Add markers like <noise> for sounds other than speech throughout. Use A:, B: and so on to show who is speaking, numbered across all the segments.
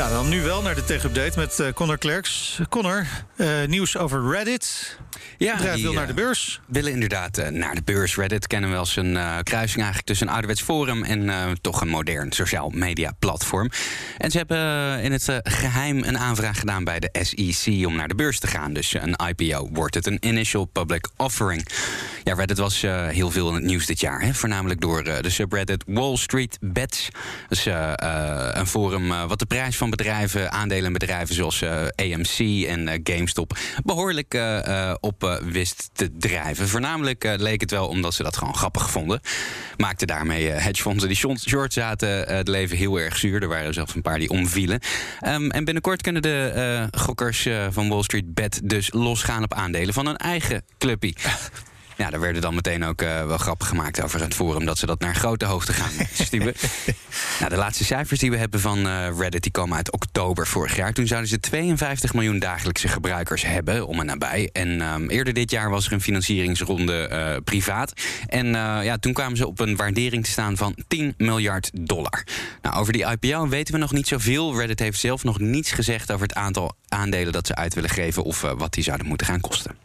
A: Ja, dan nu wel naar de tech-update met uh, Connor Klerks. Connor, uh, nieuws over Reddit. Ja, bedrijf die, wil naar de
B: eh,
A: beurs.
B: willen inderdaad uh, naar de beurs. Reddit kennen we als een kruising eigenlijk tussen een ouderwets forum en toch een modern sociaal media platform. En ze hebben in het geheim een aanvraag gedaan bij de SEC om naar de beurs te gaan. Dus een IPO wordt het, een Initial Public Offering. Ja, Reddit was heel veel in het nieuws dit jaar. Hè? Voornamelijk door de subreddit Wall Street Bets. Dus een forum wat de prijs van bedrijven, aandelenbedrijven zoals AMC en GameStop behoorlijk op wist te drijven. Voornamelijk leek het wel omdat ze dat gewoon grappig vonden. Maakte daarmee hedgefondsen die short zaten het leven heel erg zuur. Er waren zelfs een paar die omvielen. Um, en binnenkort kunnen de gokkers van Wall Street Bet dus losgaan op aandelen van hun eigen clubpie. Ja, daar werden dan meteen ook uh, wel grappen gemaakt over het forum dat ze dat naar grote hoogte gaan <laughs> stuwen. nou, de laatste cijfers die we hebben van uh, Reddit die komen uit oktober vorig jaar. Toen zouden ze 52 miljoen dagelijkse gebruikers hebben, om en nabij. En um, eerder dit jaar was er een financieringsronde uh, privaat. En ja, toen kwamen ze op een waardering te staan van 10 miljard dollar. Nou, over die IPO weten we nog niet zoveel. Reddit heeft zelf nog niets gezegd over het aantal aandelen dat ze uit willen geven of wat die zouden moeten gaan kosten.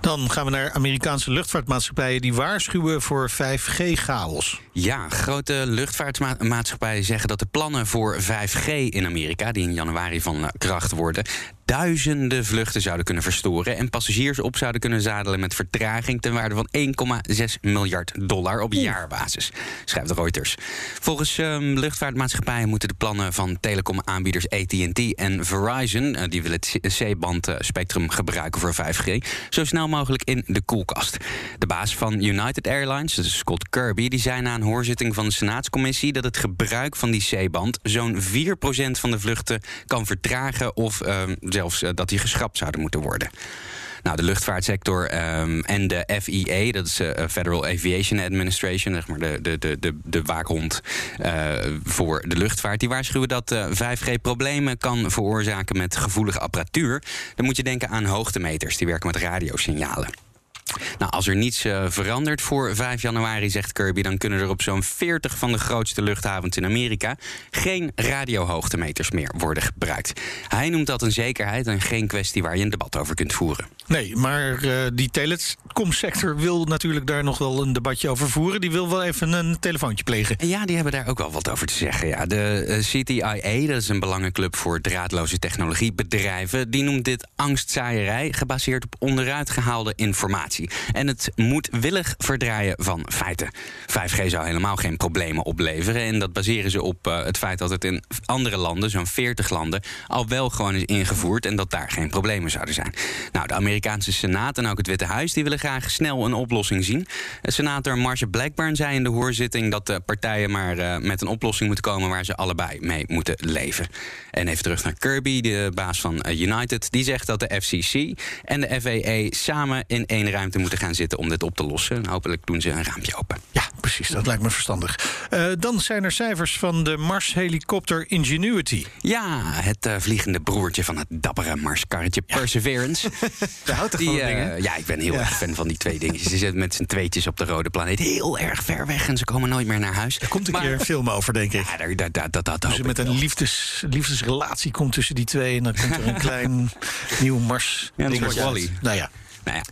A: Dan gaan we naar Amerikaanse luchtvaartmaatschappijen die waarschuwen voor 5G-chaos.
B: Ja, grote luchtvaartmaatschappijen zeggen dat de plannen voor 5G in Amerika, die in januari van kracht worden, duizenden vluchten zouden kunnen verstoren en passagiers op zouden kunnen zadelen met vertraging ten waarde van 1,6 miljard dollar op jaarbasis, schrijft Reuters. Volgens um, luchtvaartmaatschappijen moeten de plannen van telecomaanbieders AT&T en Verizon, uh, die willen het C-band uh, spectrum gebruiken voor 5G, zo snel mogelijk in de koelkast. De baas van United Airlines, dat is Scott Kirby, die zei na een hoorzitting van de Senaatscommissie dat het gebruik van die C-band zo'n 4% van de vluchten kan vertragen of uh, zelfs uh, dat die geschrapt zouden moeten worden. Nou, de luchtvaartsector um, en de FIA, dat is uh, Federal Aviation Administration, zeg maar de, de, de, de, de waakhond uh, voor de luchtvaart, die waarschuwen dat uh, 5G problemen kan veroorzaken met gevoelige apparatuur. Dan moet je denken aan hoogtemeters, die werken met radiosignalen. Nou, als er niets uh, verandert voor 5 januari, zegt Kirby, dan kunnen er op zo'n 40 van de grootste luchthavens in Amerika geen radiohoogtemeters meer worden gebruikt. Hij noemt dat een zekerheid en geen kwestie waar je een debat over kunt voeren.
A: Nee, maar uh, die telecomsector wil natuurlijk daar nog wel een debatje over voeren. Die wil wel even een telefoontje plegen.
B: Ja, die hebben daar ook wel wat over te zeggen. Ja, de uh, CTIA, dat is een belangenclub voor draadloze technologiebedrijven, die noemt dit angstzaaierij gebaseerd op onderuit gehaalde informatie. En het moedwillig verdraaien van feiten. 5G zou helemaal geen problemen opleveren. En dat baseren ze op uh, het feit dat het in andere landen, zo'n 40 landen, al wel gewoon is ingevoerd en dat daar geen problemen zouden zijn. Nou, de Amerikaanse Senaat en ook het Witte Huis die willen graag snel een oplossing zien. Senator Marsha Blackburn zei in de hoorzitting dat de partijen maar uh, met een oplossing moeten komen waar ze allebei mee moeten leven. En even terug naar Kirby, de baas van uh, United. Die zegt dat de FCC en de FAA samen in één ruimte moeten gaan zitten om dit op te lossen. En hopelijk doen ze een raampje open.
A: Ja, precies. Dat lijkt me verstandig. Uh, dan zijn er cijfers van de Mars-helikopter Ingenuity.
B: Ja, het uh, vliegende broertje van het dappere Marskarretje ja. <laughs>
A: Je houdt toch die, van dingen?
B: Ja, ik ben heel ja. erg fan van die twee dingetjes. Ze zitten met z'n tweetjes op de rode planeet heel erg ver weg en ze komen nooit meer naar huis.
A: Er komt een maar, keer een film over, denk ik.
B: Ja, daar, daar, daar, dat, dat
A: dus met een liefdes, liefdesrelatie komt tussen die twee en dan komt er een <laughs> klein nieuw Mars.
B: Ja, Wally.
A: Nou ja.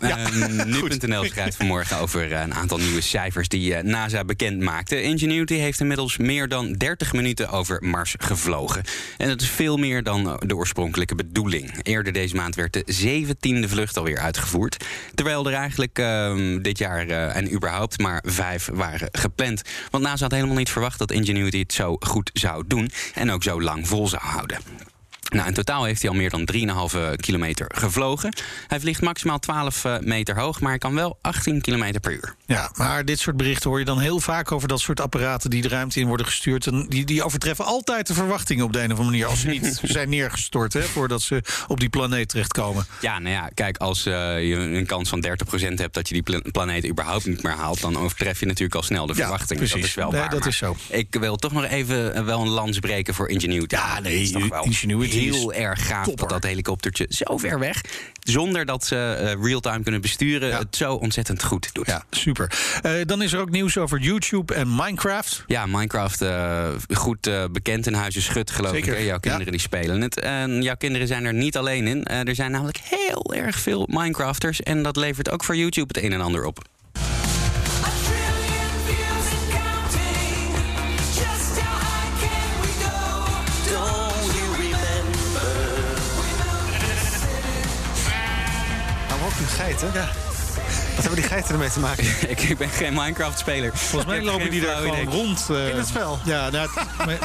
B: Nou ja. Uh, Nu.nl schrijft vanmorgen over uh, een aantal nieuwe cijfers die uh, NASA bekend maakte. Ingenuity heeft inmiddels meer dan 30 minuten over Mars gevlogen. En dat is veel meer dan de oorspronkelijke bedoeling. Eerder deze maand werd de 17e vlucht alweer uitgevoerd. Terwijl er eigenlijk ehm, dit jaar en überhaupt maar vijf waren gepland. Want NASA had helemaal niet verwacht dat Ingenuity het zo goed zou doen en ook zo lang vol zou houden. Nou, in totaal heeft hij al meer dan 3,5 kilometer gevlogen. Hij vliegt maximaal 12 eh, meter hoog, maar hij kan wel 18 kilometer per uur.
A: Ja, maar dit soort berichten hoor je dan heel vaak over dat soort apparaten die de ruimte in worden gestuurd. En die, die overtreffen altijd de verwachtingen op de een of andere manier. Als ze niet <laughs> zijn neergestort, hè, voordat ze op die planeet terechtkomen.
B: Ja, nou ja, kijk, als uh, je een kans van 30% hebt dat je die planeet überhaupt niet meer haalt, dan overtref je natuurlijk al snel de verwachtingen.
A: Ja, dat is wel waar. dat is zo.
B: Ik wil toch nog even uh, wel een lans breken voor Ingenuity.
A: Ja, nee, is toch wel Ingenuity
B: heel erg gaaf dat dat helikoptertje zo ver weg, zonder dat ze uh, real-time kunnen besturen, het zo ontzettend goed doet.
A: Ja, super. Uh, dan is er ook nieuws over YouTube en Minecraft.
B: Ja, Minecraft uh, goed bekend in Huizen Schut, geloof Zeker. ik. Hè? Jouw kinderen die spelen het. En jouw kinderen zijn er niet alleen in. er zijn namelijk heel erg veel Minecrafters. En dat levert ook voor YouTube het een en ander op.
C: geiten? Ja. Wat hebben die geiten ermee te maken? <laughs>
B: ik, ik, ben geen Minecraft-speler.
A: Volgens mij lopen die daar gewoon rond.
C: Uh, in het spel?
A: Ja, nou,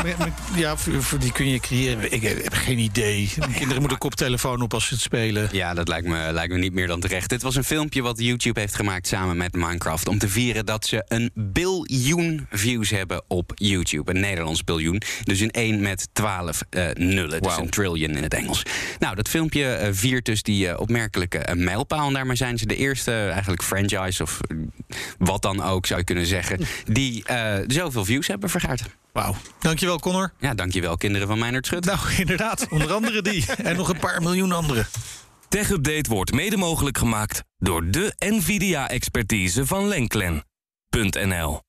A: <laughs> ja voor, die kun je creëren. Ik heb geen idee. Kinderen moeten koptelefoon op als ze het spelen.
B: Ja, dat lijkt me, lijkt me niet meer dan terecht. Dit was een filmpje wat YouTube heeft gemaakt samen met Minecraft... om te vieren dat ze een biljoen views hebben op YouTube. Een Nederlands biljoen. Dus een 1 met 12 uh, eh, nullen. Dus een trillion in het Engels. Nou, dat filmpje uh, viert dus die opmerkelijke mijlpaal. En daarmee zijn ze de eerste eigenlijk franchise of wat dan ook zou je kunnen zeggen, die uh, zoveel views hebben vergaard.
A: Wauw. Dankjewel, Connor.
B: Ja, dankjewel, kinderen van Meijnerd Schut.
A: Nou, inderdaad. Onder andere die. <laughs> en nog een paar miljoen andere.
D: Tech Update wordt mede mogelijk gemaakt door de NVIDIA-expertise van Lenklen.nl.